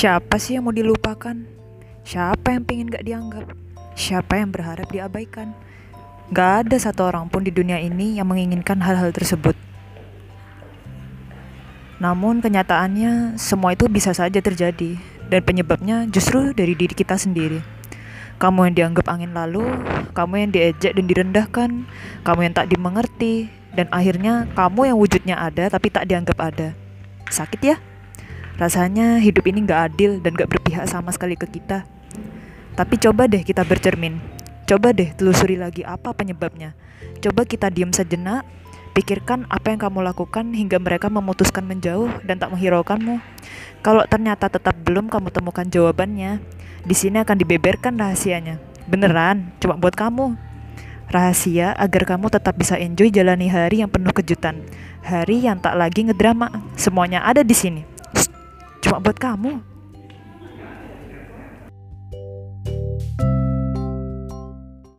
Siapa sih yang mau dilupakan? Siapa yang pengen gak dianggap? Siapa yang berharap diabaikan? Gak ada satu orang pun di dunia ini yang menginginkan hal-hal tersebut. Namun kenyataannya semua itu bisa saja terjadi dan penyebabnya justru dari diri kita sendiri. Kamu yang dianggap angin lalu, kamu yang diejek dan direndahkan, kamu yang tak dimengerti, dan akhirnya kamu yang wujudnya ada tapi tak dianggap ada. Sakit ya? Rasanya hidup ini gak adil dan gak berpihak sama sekali ke kita. Tapi coba deh kita bercermin. Coba deh telusuri lagi apa penyebabnya. Coba kita diam sejenak, pikirkan apa yang kamu lakukan hingga mereka memutuskan menjauh dan tak menghiraukanmu. Kalau ternyata tetap belum kamu temukan jawabannya, di sini akan dibeberkan rahasianya. Beneran, cuma buat kamu. Rahasia agar kamu tetap bisa enjoy jalani hari yang penuh kejutan. Hari yang tak lagi ngedrama. Semuanya ada di sini. Cuma buat kamu.